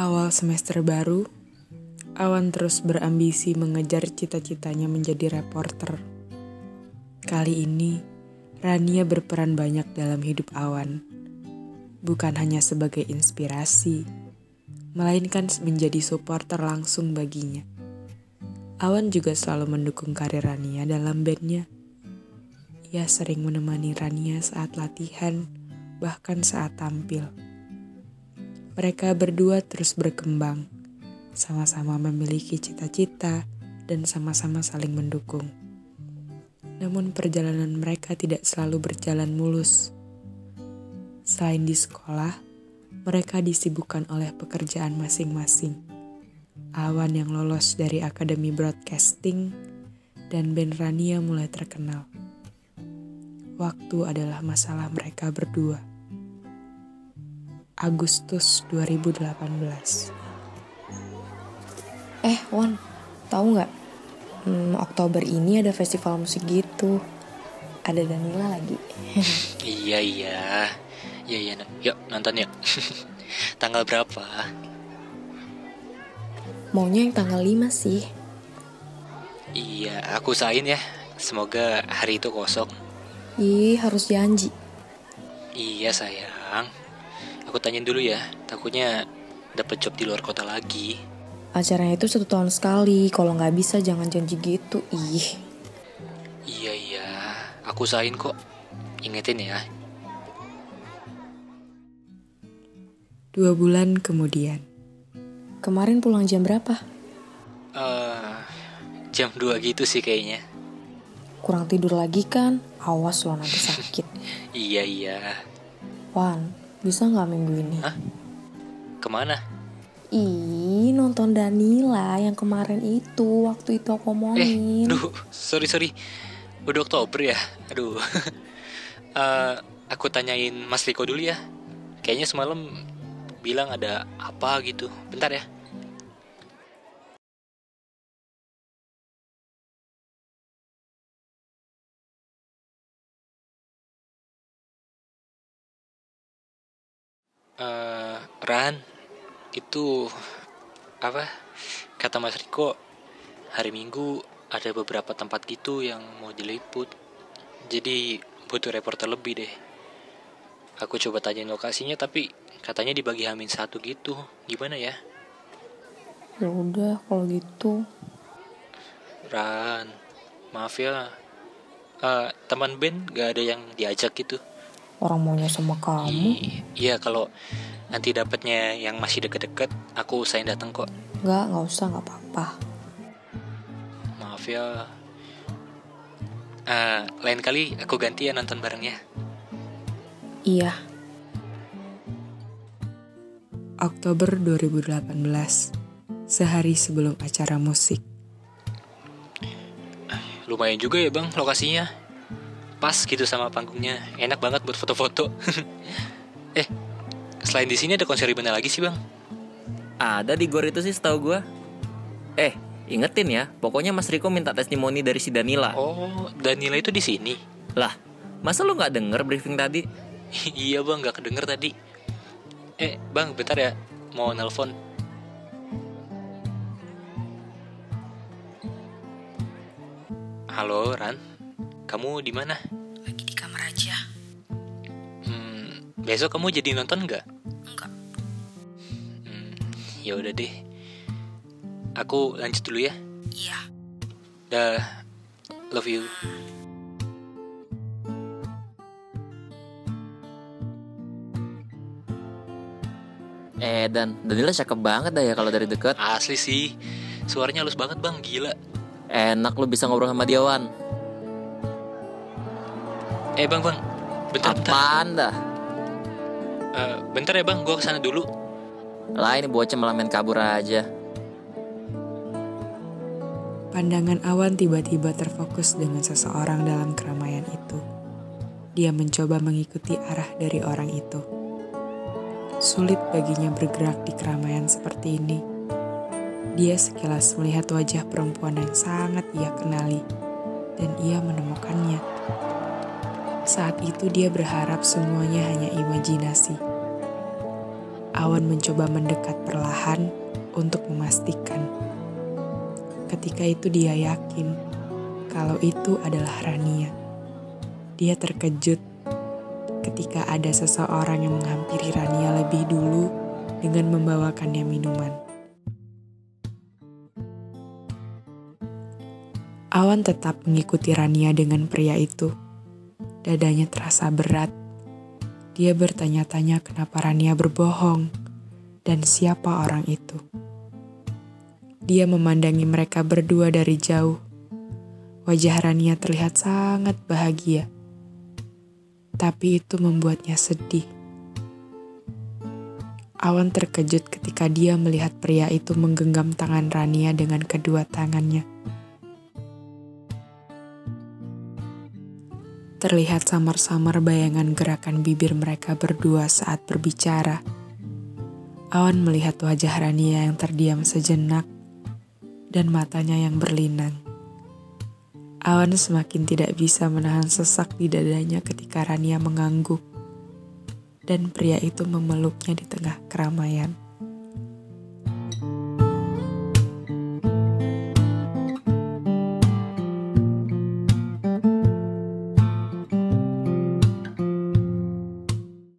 Awal semester baru, Awan terus berambisi mengejar cita-citanya menjadi reporter. Kali ini, Rania berperan banyak dalam hidup Awan. Bukan hanya sebagai inspirasi, melainkan menjadi supporter langsung baginya. Awan juga selalu mendukung karir Rania dalam bandnya. Ia sering menemani Rania saat latihan, bahkan saat tampil. Mereka berdua terus berkembang, sama-sama memiliki cita-cita dan sama-sama saling mendukung. Namun perjalanan mereka tidak selalu berjalan mulus. Selain di sekolah, mereka disibukkan oleh pekerjaan masing-masing. Awan yang lolos dari Akademi Broadcasting dan Ben Rania mulai terkenal. Waktu adalah masalah mereka berdua. Agustus 2018 Eh, Wan, tahu nggak? hmm, Oktober ini ada festival musik gitu. Ada Danila lagi. iya iya. Iya iya. Yuk nonton yuk. tanggal berapa? Maunya yang tanggal 5 sih. Iya, aku usahain ya. Semoga hari itu kosong. Ih, harus janji. Iya sayang. Aku tanyain dulu ya. Takutnya dapat job di luar kota lagi. Acaranya itu satu tahun sekali. Kalau nggak bisa jangan janji gitu. Ih. Iya iya, aku usahain kok. Ingetin ya. Dua bulan kemudian. Kemarin pulang jam berapa? Uh, jam 2 gitu sih kayaknya. Kurang tidur lagi kan? Awas lo nanti sakit. iya iya. Wan, bisa nggak minggu ini? Hah? Ke mana? Ih, nonton Danila yang kemarin itu, waktu itu aku omongin. Eh, duh, sorry sorry. Udah Oktober ya? Aduh. uh, aku tanyain Mas Riko dulu ya. Kayaknya semalam bilang ada apa gitu. Bentar ya. Uh, Ran, itu apa? Kata Mas Riko, hari Minggu ada beberapa tempat gitu yang mau diliput. Jadi butuh reporter lebih deh. Aku coba tanyain lokasinya tapi katanya dibagi hamin satu gitu. Gimana ya? Ya udah kalau gitu. Ran, maaf ya. Uh, teman Ben gak ada yang diajak gitu. Orang maunya sama kamu. Iya kalau nanti dapatnya yang masih deket-deket, aku usahain datang kok. Enggak, nggak usah, nggak apa-apa. Maaf ya. Uh, lain kali aku ganti ya nonton barengnya. Iya. Oktober 2018, sehari sebelum acara musik. Lumayan juga ya bang lokasinya. Pas gitu sama panggungnya, enak banget buat foto-foto. eh, selain di sini ada konser di mana lagi sih bang? Ada di gor itu sih setahu gue. Eh, ingetin ya, pokoknya Mas Riko minta testimoni dari si Danila. Oh, Danila itu di sini. Lah, masa lu nggak denger briefing tadi? iya bang, nggak kedenger tadi. Eh, bang, bentar ya, mau nelpon. Halo, Ran. Kamu di mana? Lagi di kamar aja. Hmm, besok kamu jadi nonton nggak? Enggak. Hmm, ya udah deh. Aku lanjut dulu ya. Iya. Dah, love you. Eh dan Danila cakep banget dah ya kalau dari deket. Asli sih, suaranya halus banget bang, gila. Enak lu bisa ngobrol sama dia Wan. Eh bang bang, bentar bentar. Apaan dah? Uh, bentar ya bang, gua ke sana dulu. Lah ini bocah malah main kabur aja. Pandangan awan tiba-tiba terfokus dengan seseorang dalam keramaian itu. Dia mencoba mengikuti arah dari orang itu. Sulit baginya bergerak di keramaian seperti ini. Dia sekilas melihat wajah perempuan yang sangat ia kenali, dan ia menemukannya. Saat itu dia berharap semuanya hanya imajinasi. Awan mencoba mendekat perlahan untuk memastikan. Ketika itu dia yakin kalau itu adalah Rania. Dia terkejut ketika ada seseorang yang menghampiri Rania lebih dulu dengan membawakannya minuman. Awan tetap mengikuti Rania dengan pria itu. Dadanya terasa berat. Dia bertanya-tanya kenapa Rania berbohong dan siapa orang itu. Dia memandangi mereka berdua dari jauh. Wajah Rania terlihat sangat bahagia. Tapi itu membuatnya sedih. Awan terkejut ketika dia melihat pria itu menggenggam tangan Rania dengan kedua tangannya. Terlihat samar-samar bayangan gerakan bibir mereka berdua saat berbicara. Awan melihat wajah Rania yang terdiam sejenak dan matanya yang berlinang. Awan semakin tidak bisa menahan sesak di dadanya ketika Rania mengangguk dan pria itu memeluknya di tengah keramaian.